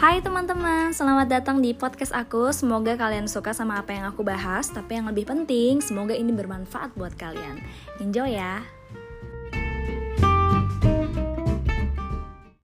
Hai teman-teman, selamat datang di podcast aku. Semoga kalian suka sama apa yang aku bahas, tapi yang lebih penting, semoga ini bermanfaat buat kalian. Enjoy ya!